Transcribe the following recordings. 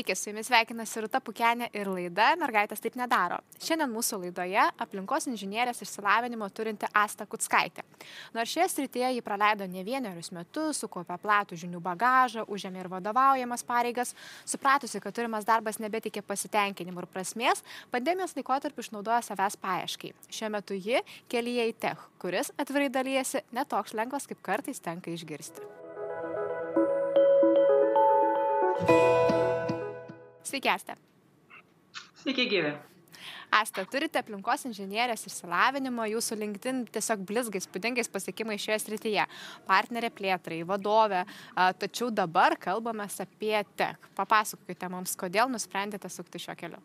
Sveiki, su jumis sveikinasi Ruta Pukenė ir laida Mergaitės taip nedaro. Šiandien mūsų laidoje aplinkos inžinierės išsilavinimo turinti Asta Kutskaitė. Nors šioje srityje ji praleido ne vienerius metus, sukaupė platų žinių bagažą, užėmė ir vadovaujamas pareigas, supratusi, kad turimas darbas nebetikė pasitenkinimų ir prasmės, pandemijos laikotarpį išnaudoja savęs paieškai. Šiuo metu ji kelyje į tech, kuris atvirai dalyjasi netoks lengvas, kaip kartais tenka išgirsti. Sveiki, Asta. Sveiki, gyvi. Asta, turite aplinkos inžinierės išsilavinimo, jūsų LinkedIn tiesiog blizgais, spūdingais pasiekimai šioje srityje. Partnerė plėtrai, vadovė, tačiau dabar kalbame apie tech. Papasakokite mums, kodėl nusprendėte sukti šio keliu.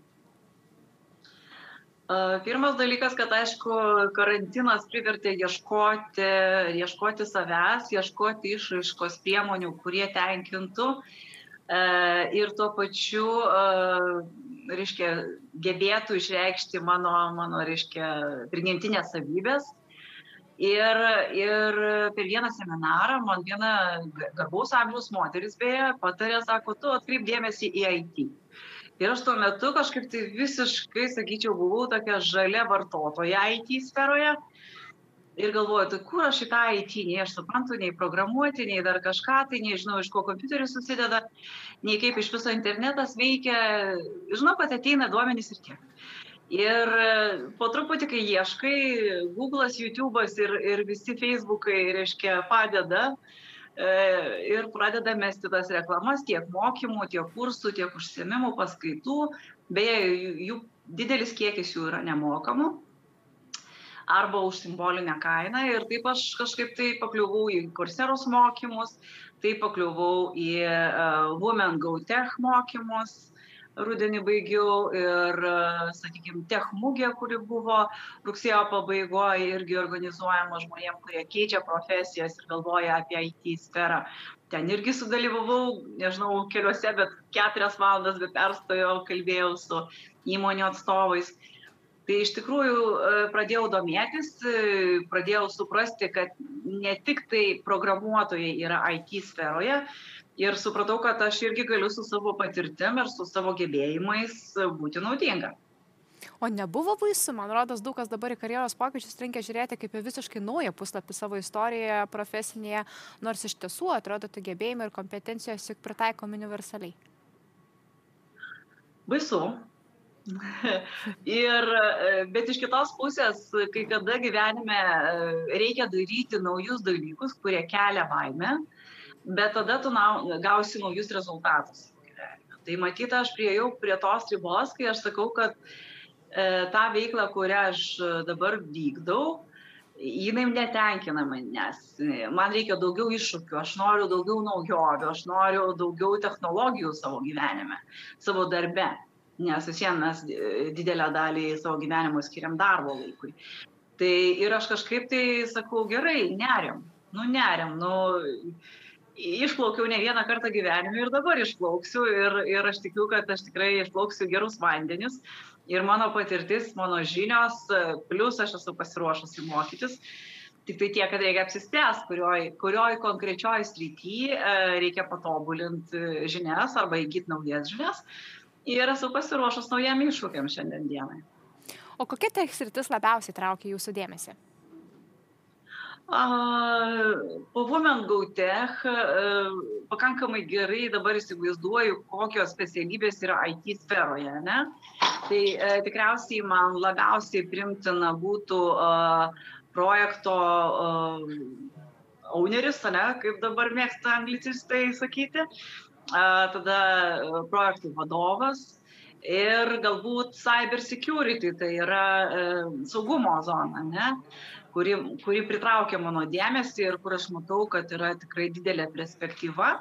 Pirmas dalykas, kad aišku, karantinas privertė ieškoti, ieškoti savęs, ieškoti išraiškos priemonių, kurie tenkintų uh, ir tuo pačiu, e, reiškia, gebėtų išreikšti mano, mano reiškia, prigimtinės savybės. Ir, ir per vieną seminarą man viena garbaus amžiaus moteris beje patarė, sako, tu atkreip dėmesį į IT. Ir aš tuo metu kažkaip tai visiškai, sakyčiau, buvau tokia žalia vartotoja IT sferoje ir galvoju, tai kur aš į tą IT, nei aš suprantu, nei programuoti, nei dar kažką, tai nežinau, iš ko kompiuteris susideda, nei kaip iš viso internetas veikia, žinau, kad ateina duomenys ir tiek. Ir po truputį, kai ieškai, Google'as, YouTube'as ir, ir visi Facebook'ai, reiškia, padeda e, ir pradeda mesti tas reklamas tiek mokymų, tiek kursų, tiek užsiemimų, paskaitų. Beje, jų didelis kiekis jų yra nemokamų arba už simbolinę kainą ir taip aš kažkaip tai pakliuvau į kurseros mokymus, taip pakliuvau į uh, Women Go Tech mokymus, rudenį baigiau ir, uh, sakykime, tech mugė, kuri buvo rugsėjo pabaigoje irgi organizuojama žmonėm, kurie keičia profesijas ir galvoja apie IT sferą. Ten irgi sudalyvavau, nežinau, keliuose, bet keturias valandas be perstojo kalbėjau su įmonių atstovais. Tai iš tikrųjų e, pradėjau domėtis e, pradėjau suprasti kad ne tik tai programuotojai yra it sferoje ir supratau kad aš irgi galiu su savo patirtim ir su savo gebėjimais būti naudinga. O nebuvo baisu, man rodos, daug kas dabar į karjeros pokyčius reikia žiūrėti kaip į visiškai naują puslapį savo istorijoje, profesinėje, nors iš tiesų atrodo, tu gebėjimai ir kompetencijos juk pritaikomi universaliai. Baisu, Ir, e, bet iš kitos pusės, kai kada gyvenime e, reikia daryti naujus dalykus, kurie kelia baimę, bet tada tu gausi naujus rezultatus. Tai matyt, aš priejau prie tos ribos, kai aš sakau, kad e, tą veiklą, kurią aš dabar vykdau, jinai netenkina manęs. Man reikia daugiau iššūkių, aš noriu daugiau naujovių, aš noriu daugiau technologijų savo gyvenime, savo darbe nes vis vien mes e, didelę dalį savo gyvenimo skiriam darbo laikui. Tai ir aš kažkaip tai sakau, gerai, neriam, nu neriam, nu išplaukiau ne vieną kartą gyvenime ir dabar išplauksiu ir, ir aš tikiu, kad aš tikrai išplauksiu gerus vandenis ir mano patirtis, mano žinios, plus aš esu pasiruošusi mokytis. Tik tai tiek, kad reikia apsispręsti, kurioj, kurioj konkrečioj srity e, reikia patobulinti žinias arba įgyti naujas žinias ir esu pasiruošus naujam iššūkiam šiandien dienai. O kokia tech sritis labiausiai traukia jūsų dėmesį? Po Women Go Tech pakankamai gerai dabar įsivaizduoju, kokios specialybės yra IT sferoje. Ne? Tai e, tikriausiai man labiausiai primtina būtų projekto owneris, ne, kaip dabar mėgsta anglicistai sakyti, tada e, projektų vadovas ir galbūt cyber security, tai yra e, saugumo zona, ne, kuri, kuri pritraukia mano dėmesį ir kur aš matau, kad yra tikrai didelė perspektyva.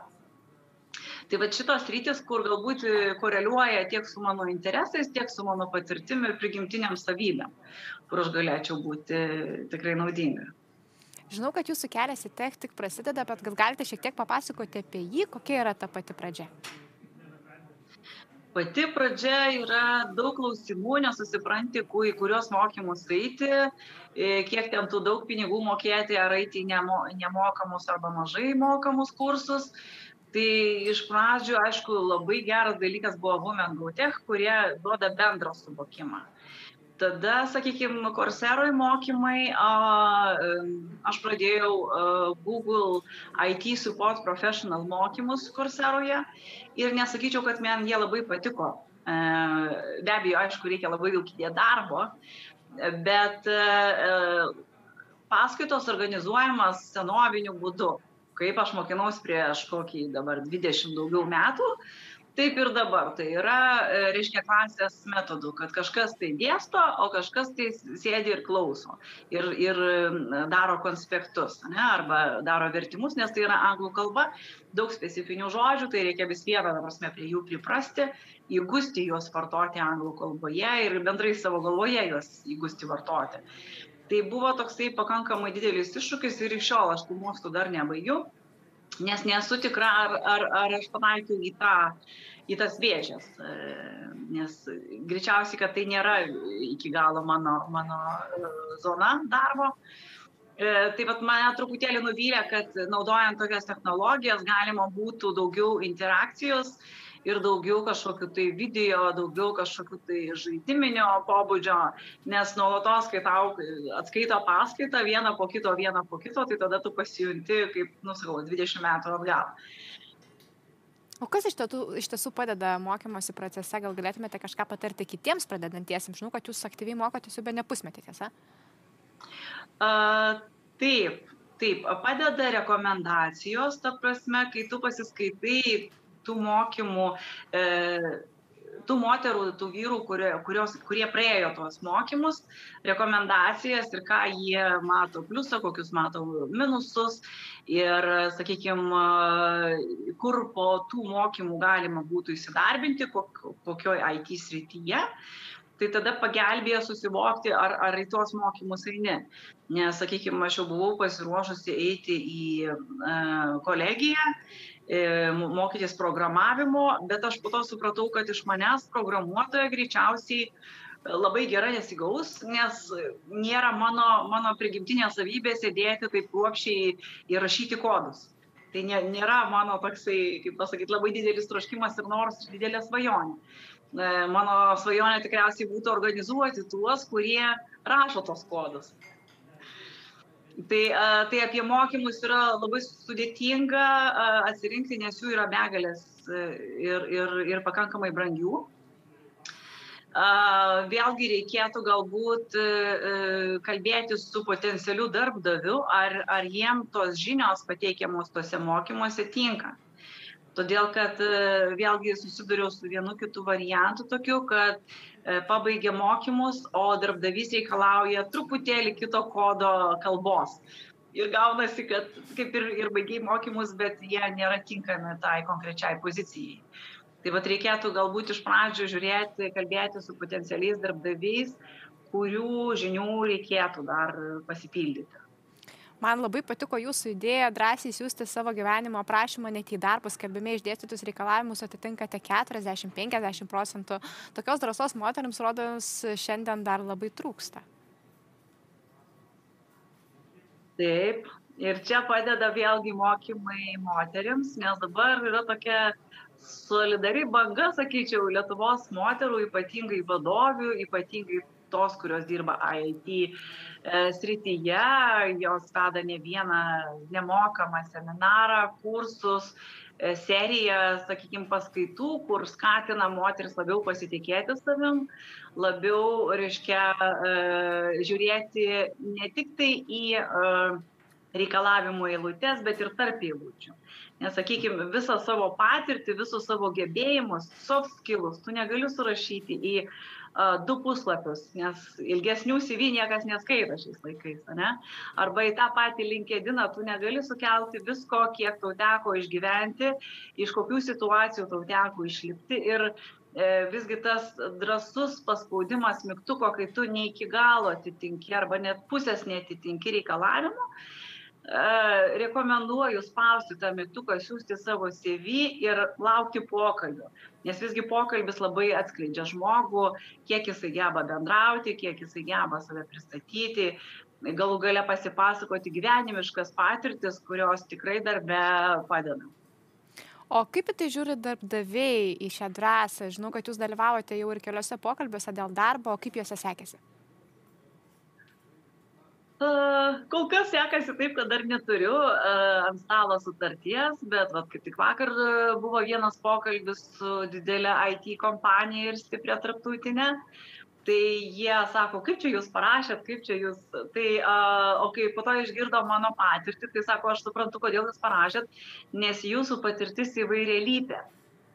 Tai va šitos rytis, kur galbūt koreliuoja tiek su mano interesais, tiek su mano patirtim ir prigimtiniam savybėm, kur aš galėčiau būti tikrai naudinga. Žinau, kad jūsų kelias į tech tik prasideda, bet gal galite šiek tiek papasakoti apie jį, kokia yra ta pati pradžia. Pati pradžia yra daug klausimų, nesusipranti, į kurios mokymus eiti, e, kiek ten tų daug pinigų mokėti, ar eiti nemo, nemokamus arba mažai mokamus kursus. Tai iš pradžių, aišku, labai geras dalykas buvo Women Go Tech, kurie duoda bendrą suvokimą. Tada, sakykime, Corseroj mokymai, aš pradėjau Google IT Support Professional mokymus Corseroje ir nesakyčiau, kad man jie labai patiko. E, be abejo, aišku, reikia labai daug įdėti darbo, bet e, paskaitos organizuojamas senoviniu būdu. Kaip aš mokinausi prieš kokį dabar 20 daugiau metų, taip ir dabar. Tai yra e, reiškia klasės metodu kad kažkas tai dėsto o kažkas tai sėdi ir klauso ir ir daro konspektus ane arba daro vertimus nes tai yra anglų kalba daug specifinių žodžių tai reikia vis viena ta prasme prie jų priprasti įgusti juos vartoti anglų kalboje ir bendrai savo galvoje juos įgusti vartoti. Tai buvo toksai pakankamai didelis iššūkis ir iki šiol aš tų mokslų dar nebaigiau nes nesu tikra, ar, ar, ar aš pataikiau į, tą, į tas vėžės, e, nes greičiausiai, kad tai nėra iki galo mano, mano e, zona darbo. E, tai vat mane truputėlį nuvylė, kad naudojant tokias technologijas galima būtų daugiau interakcijos ir daugiau kažkokių tai video, daugiau kažkokių tai žaidiminio pobūdžio, nes nuolatos, kai tau atskaito paskaitą vieną po kito, vieną po kito, tai tada tu pasijunti kaip, nusakau, 20 metų atgal. O kas iš tiesų, iš tiesų padeda mokymosi procese? Gal galėtumėte kažką patarti kitiems pradedantiesiems? Žinau, kad jūs aktyviai mokotės jau be nepusmetį, tiesa? Uh, taip, taip, padeda rekomendacijos, ta prasme, kai tu pasiskaitai tų mokymų, e, tų moterų, tų vyrų, kurie, kurios, kurie praėjo tuos mokymus, rekomendacijas ir ką jie mato pliusą, kokius mato minusus ir, sakykime, kur po tų mokymų galima būtų įsidarbinti, kok, kokioj IT srityje. Tai tada pagelbėja susivokti, ar, ar į tuos mokymus eini. Nes, sakykime, aš jau buvau pasiruošusi eiti į e, kolegiją mokytis programavimo, bet aš po to supratau, kad iš manęs programuotoja greičiausiai labai gerai nesigaus, nes nėra mano, mano prigimtinė savybė sėdėti taip kruopšiai ir rašyti kodus. Tai nė, nėra mano toksai, kaip pasakyti, labai didelis troškimas ir nors didelė svajonė. E, mano svajonė tikriausiai būtų organizuoti tuos, kurie rašo tos kodus. Tai, tai apie mokymus yra labai sudėtinga atsirinkti, nes jų yra begalės e, ir, ir, ir pakankamai brangių. Vėlgi reikėtų galbūt e, e, kalbėti su potencialiu darbdaviu, ar, ar jiem tos žinios pateikiamos tose mokymuose tinka. Todėl, kad vėlgi susiduriau su vienu kitu variantu tokiu, kad E, pabaigia mokymus, o darbdavys reikalauja truputėlį kito kodo kalbos. Ir gaunasi, kad kaip ir, ir baigiai mokymus, bet jie nėra tinkami tai konkrečiai pozicijai. Tai vad reikėtų galbūt iš pradžių žiūrėti, kalbėti su potencialiais darbdaviais, kurių žinių reikėtų dar pasipildyti man labai patiko jūsų idėja drąsiai siūsti savo gyvenimo aprašymą net į darbą skelbime išdėstytus reikalavimus atitinkate 40-50 procentų. Tokios drąsos moteriams, rodos, šiandien dar labai trūksta. Taip, ir čia padeda vėlgi mokymai moteriams, nes dabar yra tokia solidari banga, sakyčiau, Lietuvos moterų, ypatingai vadovių, ypatingai tos, kurios dirba IT e, srityje, jos veda ne vieną nemokamą seminarą, kursus, e, seriją, sakykime, paskaitų, kur skatina moteris labiau pasitikėti savim, labiau, reiškia, e, žiūrėti ne tik tai į reikalavimų eilutes, bet ir tarp eilučių. Nes, sakykime, visą savo patirtį, visus savo gebėjimus, soft skills, tu negali surašyti į uh, du puslapius, nes ilgesnių CV niekas neskaito šiais laikais, ne? Arba į tą patį linkediną tu negali sukelti visko, kiek tau teko išgyventi, iš kokių situacijų tau teko išlipti ir e, visgi tas drasus paspaudimas mygtuko, kai tu ne iki galo atitinki arba net pusės netitinki reikalavimų, rekomenduoju spausti tą mygtuką, siūsti savo CV ir laukti pokalbio. Nes visgi pokalbis labai atskleidžia žmogų, kiek jisai geba bendrauti, kiek jisai geba save pristatyti, galų gale pasipasakoti gyvenimiškas patirtis, kurios tikrai darbe padeda. O kaip į tai žiūri darbdaviai į šią drąsą? Žinau, kad jūs dalyvavote jau ir keliose pokalbiuose dėl darbo, kaip juose sekėsi? Kol kas sekasi taip, kad dar neturiu ant stalo sutarties, bet vat, kaip tik vakar buvo vienas pokalbis su didelė IT kompanija ir stipria tarptautinė. Tai jie sako, kaip čia jūs parašėt, kaip čia jūs. Tai, o kai po to išgirdo mano patirtį, tai sako, aš suprantu, kodėl jūs parašėt, nes jūsų patirtis įvairia lypė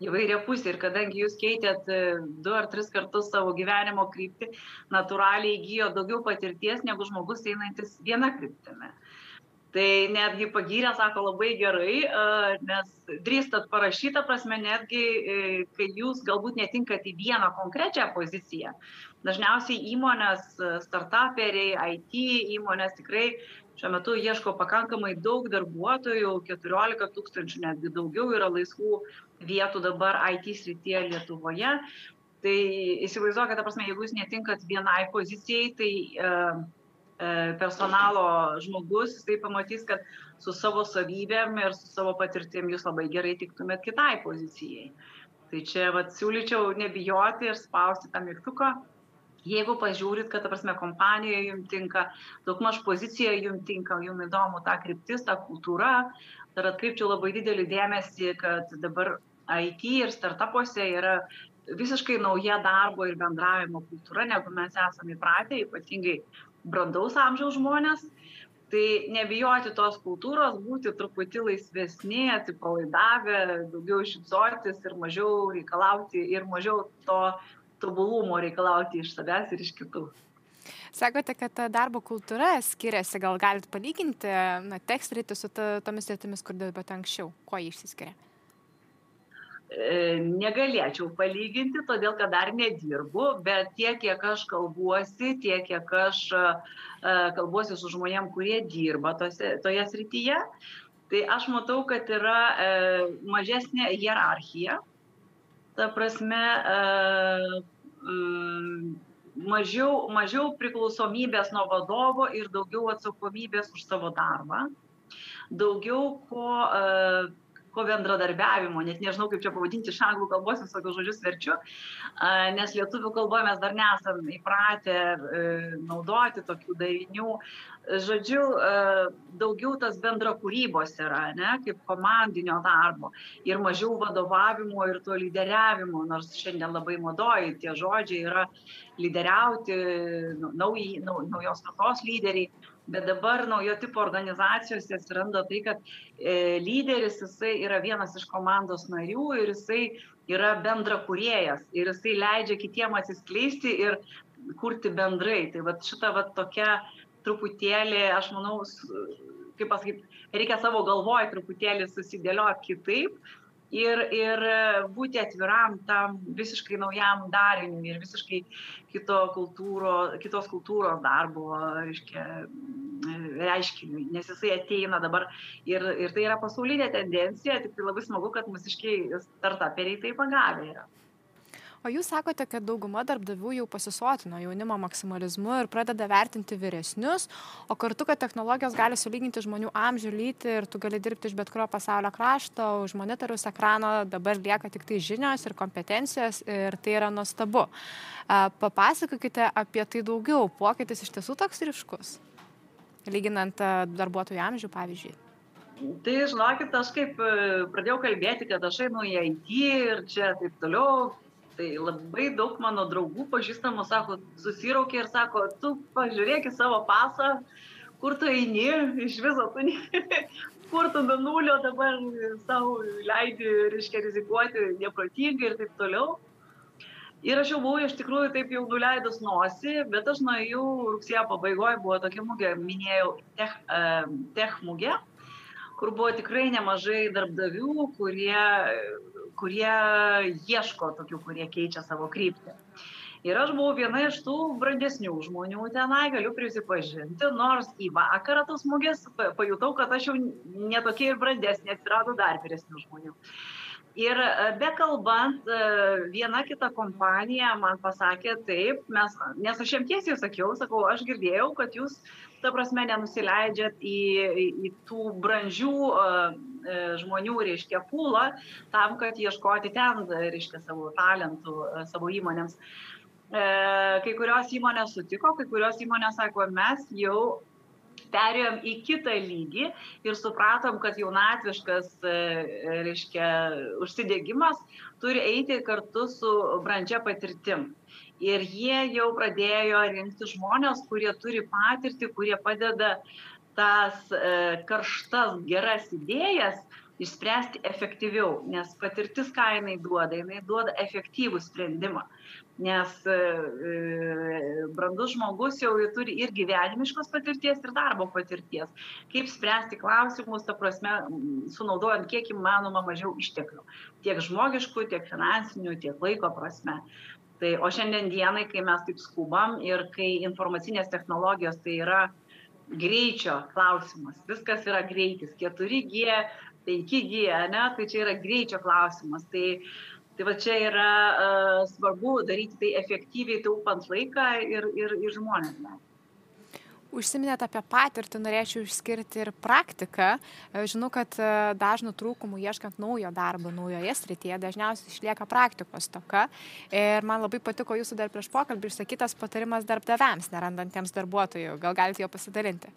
įvairia pusė ir kadangi jūs keitėt e, du ar tris kartus savo gyvenimo kryptį, natūraliai įgyjo daugiau patirties negu žmogus einantis viena kryptimi. Tai netgi pagyrė, sako, labai gerai, e, nes drįstat parašytą prasme, netgi e, kai jūs galbūt netinkat į vieną konkrečią poziciją. Dažniausiai įmonės, startuperiai, IT įmonės tikrai šiuo metu ieško pakankamai daug darbuotojų, 14 tūkstančių, netgi daugiau yra laisvų vietų dabar IT srityje Lietuvoje. Tai įsivaizduokite, ta prasme, jeigu jūs netinkat vienai pozicijai, tai e, e, personalo žmogus, jisai pamatys, kad su savo savybėm ir su savo patirtim jūs labai gerai tiktumėt kitai pozicijai. Tai čia vat, siūlyčiau nebijoti ir spausti tą mygtuką. Jeigu pažiūrit, kad, ta prasme, kompanija jums tinka, daugmaž pozicija jums tinka, jums įdomu ta kryptis, ta kultūra, dar atkreipčiau labai didelį dėmesį, kad dabar IT ir startupuose yra visiškai nauja darbo ir bendravimo kultūra, negu mes esame įpratę, ypatingai brandaus amžiaus žmonės. Tai nebijoti tos kultūros, būti truputį laisvesni, atsipalaidavę, daugiau šypsotis ir mažiau reikalauti ir mažiau to tobulumo reikalauti iš savęs ir iš kitų. Sakote, kad darbo kultūra skiriasi, gal galite palyginti na, tekst rytį su ta, tomis rytimis, kur dirbate anksčiau, kuo jį išsiskiria? E, negalėčiau palyginti, todėl kad dar nedirbu, bet tiek, kiek aš kalbuosi, tiek, kiek aš e, kalbuosi su žmonėm, kurie dirba tose, toje srityje, tai aš matau, kad yra e, mažesnė hierarchija. Ta prasme, mažiau, mažiau priklausomybės nuo vadovo ir daugiau atsakomybės už savo darbą. Daugiau ko bendradarbiavimo, net nežinau, kaip čia pavadinti iš anglų kalbos, visokius žodžius verčiu, nes lietuvių kalboje mes dar nesam įpratę e, naudoti tokių darinių. Žodžiu, e, daugiau tas bendra kūrybos yra, ne, kaip komandinio darbo ir mažiau vadovavimo ir to lyderiavimo, nors šiandien labai modoji tie žodžiai yra lyderiauti, nauj, naujos kartos lyderiai bet dabar naujo tipo organizacijose atsiranda tai, kad e, lyderis jisai yra vienas iš komandos narių ir jisai yra bendra kuriejas ir jisai leidžia kitiem atsiskleisti ir kurti bendrai. Tai va šita va tokia truputėlį, aš manau, kaip pasakyti, reikia savo galvoj truputėlį susidėlioti kitaip ir, ir būti atviram tam visiškai naujam dariniui ir visiškai kito kultūro, kitos kultūros darbo, reiškia, reiškiniui, nes jisai ateina dabar ir, ir tai yra pasaulinė tendencija, tik tai labai smagu, kad mūsiškiai startuperiai tai pagavę yra. O jūs sakote, kad dauguma darbdavių jau pasisotino jaunimo maksimalizmu ir pradeda vertinti vyresnius, o kartu, kad technologijos gali sulyginti žmonių amžių lytį ir tu gali dirbti iš bet kurio pasaulio krašto, už monitoriaus ekrano dabar lieka tik tai žinios ir kompetencijos ir tai yra nuostabu. Papasakokite apie tai daugiau, pokytis iš tiesų toks ryškus, lyginant darbuotojų amžių, pavyzdžiui. Tai žinokit, aš kaip e, pradėjau kalbėti, kad aš einu į IT ir čia taip toliau, tai labai daug mano draugų pažįstamų sako, susiraukė ir sako, tu pažiūrėk į savo pasą, kur tu eini, iš viso tu, ne, kur tu nuo nulio dabar savo leidi, reiškia, rizikuoti neprotingai ir taip toliau. Ir aš jau buvau iš tikrųjų taip jau nuleidus nosį, bet aš nuėjau rugsėjo pabaigoje, buvo tokia mugė, minėjau, tech, tech mugė, kur buvo tikrai nemažai darbdavių, kurie kurie ieško tokių, kurie keičia savo kryptį. Ir aš buvau viena iš tų brandesnių žmonių tenai, galiu prisipažinti, nors į vakarą tos mugės pajutau, kad aš jau netokia ir brandesnė, atsirado dar vyresnių žmonių. Ir bekalbant, viena kita kompanija man pasakė taip, mes, nes aš jiems tiesiai sakiau, sakau, aš girdėjau, kad jūs, ta prasme, nenusileidžiat į, į tų brandžių žmonių, reiškia, pūlą, tam, kad ieškoti ten, reiškia, savo talentų, savo įmonėms. Kai kurios įmonės sutiko, kai kurios įmonės sako, mes jau perėjom į kitą lygį ir supratom, kad jaunatviškas, e, reiškia, užsidėgymas turi eiti kartu su brandžia patirtim. Ir jie jau pradėjo rinkti žmonės, kurie turi patirtį, kurie padeda tas e, karštas, geras idėjas išspręsti efektyviau, nes patirtis, ką jinai duoda, jinai duoda efektyvų sprendimą. Nes e, e, brandus žmogus jau turi ir gyvenimiškos patirties, ir darbo patirties. Kaip spręsti klausimus, ta prasme, sunaudojant kiek įmanoma mažiau išteklių. Tiek žmogiškų, tiek finansinių, tiek laiko prasme. Tai, o šiandien dienai, kai mes taip skubam ir kai informacinės technologijos tai yra greičio klausimas, viskas yra greitis, 4G, 5G, ne, tai čia yra greičio klausimas. Tai, tai va čia yra uh, svarbu daryti tai efektyviai, taupant laiką ir, ir, ir žmonės. Ne užsiminėt apie patirtį, norėčiau išskirti ir praktiką. E, žinau, kad e, dažnų trūkumų ieškant naujo darbo naujoje srityje dažniausiai išlieka praktikos toka. Ir man labai patiko jūsų dar prieš pokalbį išsakytas patarimas darbdaviams, nerandantiems darbuotojų. Gal galite jo pasidalinti?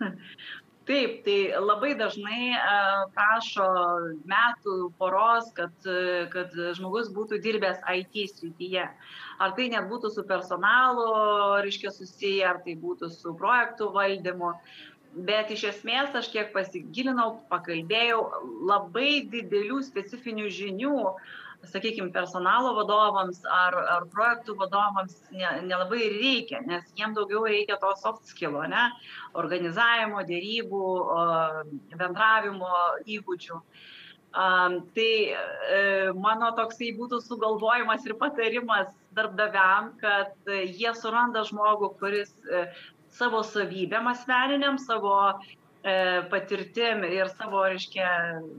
Taip, tai labai dažnai uh, prašo metų poros, kad, uh, kad žmogus būtų dirbęs IT srityje. Ar tai net būtų su personalu, reiškia, susiję, ar tai būtų su projektų valdymu. Bet iš esmės aš kiek pasigilinau, pakalbėjau, labai didelių specifinių žinių uh, sakykim personalo vadovams ar ar projektų vadovams ne nelabai ir reikia nes jiem daugiau reikia to soft skilo ane? Organizavimo derybų bendravimo įgūdžių. Tai e, mano toksai būtų sugalvojimas ir patarimas darbdaviam kad jie suranda žmogų kuris e, savo savybėm asmeniniam savo patirtim ir savo, reiškia,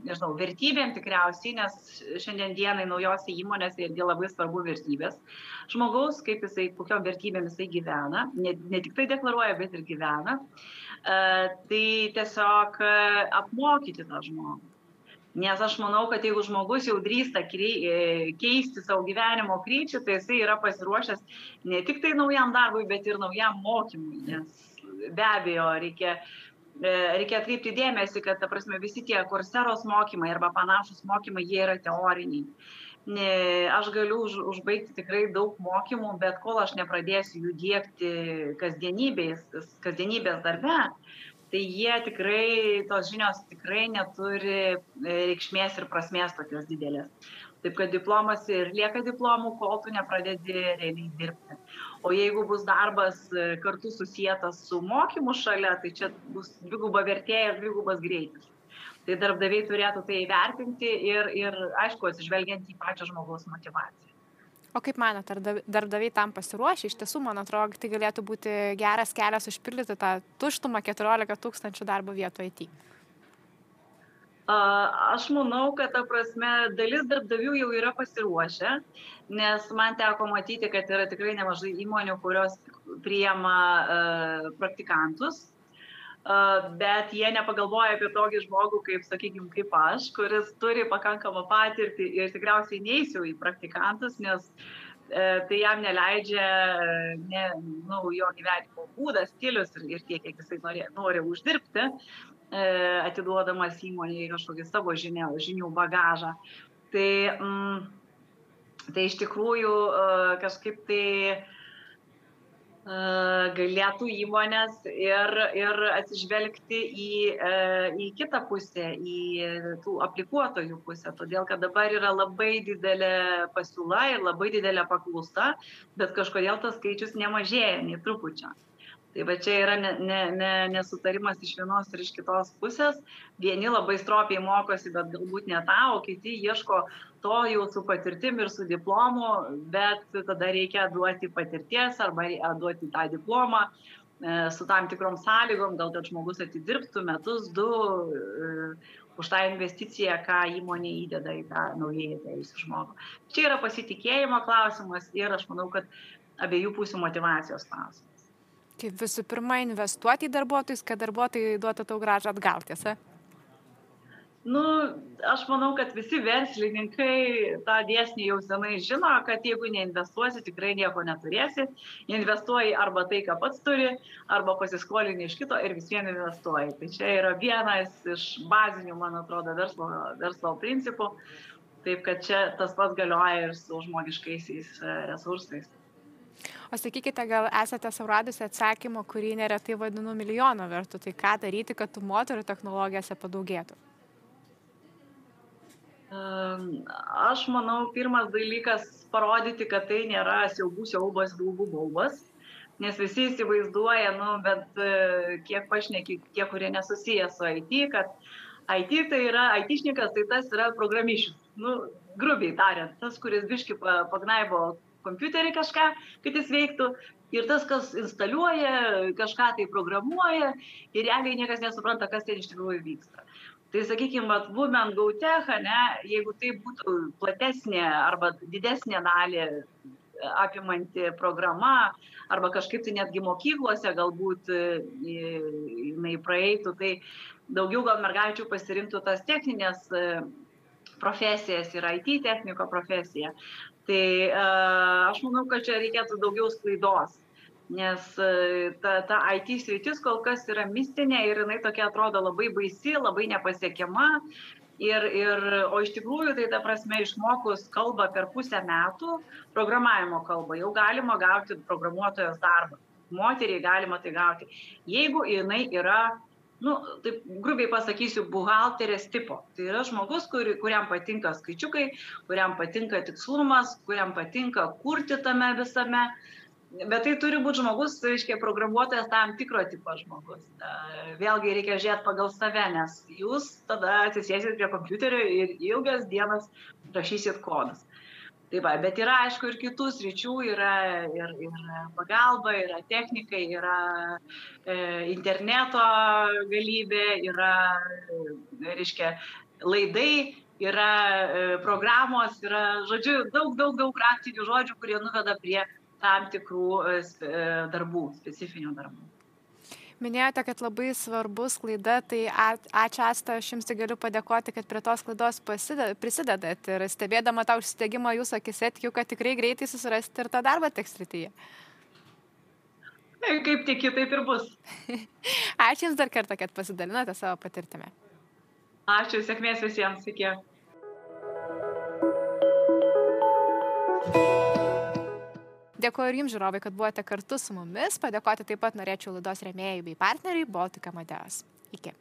nežinau, vertybėm tikriausiai, nes šiandien dienai naujose įmonėse irgi labai svarbu vertybės. Žmogaus, kaip jisai, kokiam vertybėm jisai gyvena, ne, ne tik tai deklaruoja, bet ir gyvena. E, tai tiesiog e, apmokyti tą žmogų. Nes aš manau, kad jeigu žmogus jau drįsta keisti savo gyvenimo kryptį, tai jisai yra pasiruošęs ne tik tai naujam darbui, bet ir naujam mokymui. Nes be abejo, reikia uh, E, reikia atkreipti dėmesį, kad, ta prasme, visi tie kurseros mokymai arba panašus mokymai, jie yra teoriniai. Ne, aš galiu už, užbaigti tikrai daug mokymų, bet kol aš nepradėsiu jų dėkti kasdienybės, kasdienybės darbe, tai jie tikrai, tos žinios tikrai neturi e, reikšmės ir prasmės tokios didelės. Taip kad diplomas ir lieka diplomu, kol tu nepradedi realiai dirbti. O jeigu bus darbas e, kartu susijęs su mokymu šalia, tai čia bus dviguba vertė ir dvigubas greitis. Tai darbdaviai turėtų tai įvertinti ir, ir aišku, atsižvelgiant į pačią žmogaus motivaciją. O kaip manote, ar darbdaviai tam pasiruošę? Iš tiesų, man atrodo, tai galėtų būti geras kelias užpildyti tą tuštumą 14 tūkstančių darbo vietų IT. Aš manau, kad ta prasme dalis darbdavių jau yra pasiruošę, nes man teko matyti, kad yra tikrai nemažai įmonių, kurios priema uh, praktikantus, bet jie nepagalvoja apie tokį žmogų, kaip, sakykime, kaip aš, kuris turi pakankamą patirtį ir tikriausiai neįsiu į praktikantus, nes uh, tai jam neleidžia ne, nu, jo gyvenimo būdas, stilius ir, ir tiek, kiek jisai nori, nori uždirbti. E, atiduodamas įmonėje kažkokį savo žinių, žinių bagažą. Tai, mm, tai iš tikrųjų e, kažkaip tai e, galėtų įmonės ir, ir atsižvelgti į, į kitą pusę, į tų aplikuotojų pusę, todėl kad dabar yra labai didelė pasiūla ir labai didelė paklausa, bet kažkodėl tas skaičius nemažėja, nei trupučio. Tai va čia yra ne, ne, ne, nesutarimas iš vienos ir iš kitos pusės. Vieni labai stropiai mokosi, bet galbūt ne tą, o kiti ieško to jau su patirtim ir su diplomu, bet tada reikia duoti patirties arba duoti tą diplomą e, su tam tikrom sąlygom, gal kad žmogus atidirbtų metus, du, e, už tą investiciją, ką įmonė įdeda į tą naujai atėjusių žmogų. Čia yra pasitikėjimo klausimas ir aš manau, kad abiejų pusių motivacijos klausimas. Kaip visų pirma, investuoti į darbuotojus, kad darbuotojai duotų tau gražą atgal, tiesa? nu aš manau kad visi verslininkai tą dėsnį jau senai žino kad jeigu neinvestuosi tikrai nieko neturėsi. Investuoji arba tai ką pats turi arba pasiskolini iš kito ir vis vien investuoji. Tai čia yra vienas iš bazinių man atrodo verslo verslo principų. Taip kad čia tas pats galioja ir su žmogiškaisiais e, resursais O sakykite, gal esate suradusi atsakymą, kurį neretai vadinu milijono vertų, tai ką daryti, kad tų moterų technologijose padaugėtų? Aš manau, pirmas dalykas parodyti, kad tai nėra siaubų siaubas, baubų baubas, nes visi įsivaizduoja, nu, bet e, kiek pašneki, tie, kurie nesusiję su IT, kad IT tai yra, IT šnikas tai tas yra programišius. Nu, grubiai tariant, tas, kuris biški pagnaibo kompiuterį kažką, kad jis veiktų. Ir tas, kas instaliuoja, kažką tai programuoja ir realiai niekas nesupranta, kas ten iš tikrųjų vyksta tai sakykim vat women go tech ane jeigu tai būtų platesnė arba didesnę dalį e, apimanti programa arba kažkaip tai netgi mokyklose galbūt e, jinai praeitų, tai daugiau gal mergaičių pasirinktų tas techninės e, profesijas ir IT techniko profesiją. Tai aš manau, kad čia reikėtų daugiau sklaidos nes e, ta, ta IT sritis kol kas yra mistinė ir jinai tokia atrodo labai baisi, labai nepasiekiama. Ir, ir, o iš tikrųjų, tai ta prasme, išmokus kalbą per pusę metų, programavimo kalbą, jau galima gauti programuotojos darbą. Moteriai galima tai gauti. Jeigu jinai yra nu, taip grubiai pasakysiu, buhalterės tipo. Tai yra žmogus, kur, kuriam patinka skaičiukai, kuriam patinka tikslumas, kuriam patinka kurti tame visame. Bet tai turi būti žmogus, reiškia, programuotojas tam tikro tipo žmogus. Vėlgi reikia žiūrėti pagal save, nes jūs tada atsisėsit prie kompiuterio ir ilgas dienas rašysit kodus. Tai va, bet yra aišku ir kitų sričių, yra ir, ir pagalba, yra technikai, yra e, interneto galybė, yra, reiškia, laidai, yra e, programos, yra, žodžiu, daug, daug, daug praktinių žodžių, kurie nuveda prie tam tikrų e, e, darbų, specifinių darbų. Minėjote, kad labai svarbus klaida, tai ačiū Asta, aš jums tik galiu padėkoti, kad prie tos klaidos prisidedat ir stebėdama tą užsidėgymą jūsų akise, tikiu, kad tikrai greitai susirasti ir tą darbą tekstrityje. Kaip tiki, taip ir bus. ačiū Jums dar kartą, kad pasidalinote savo patirtimį. Ačiū, sėkmės visiems, iki. Dėkuoju ir jums, žiūrovai, kad buvote kartu su mumis. Padėkoti taip pat norėčiau laidos remėjai bei partneriai Baltika Madeas. Iki.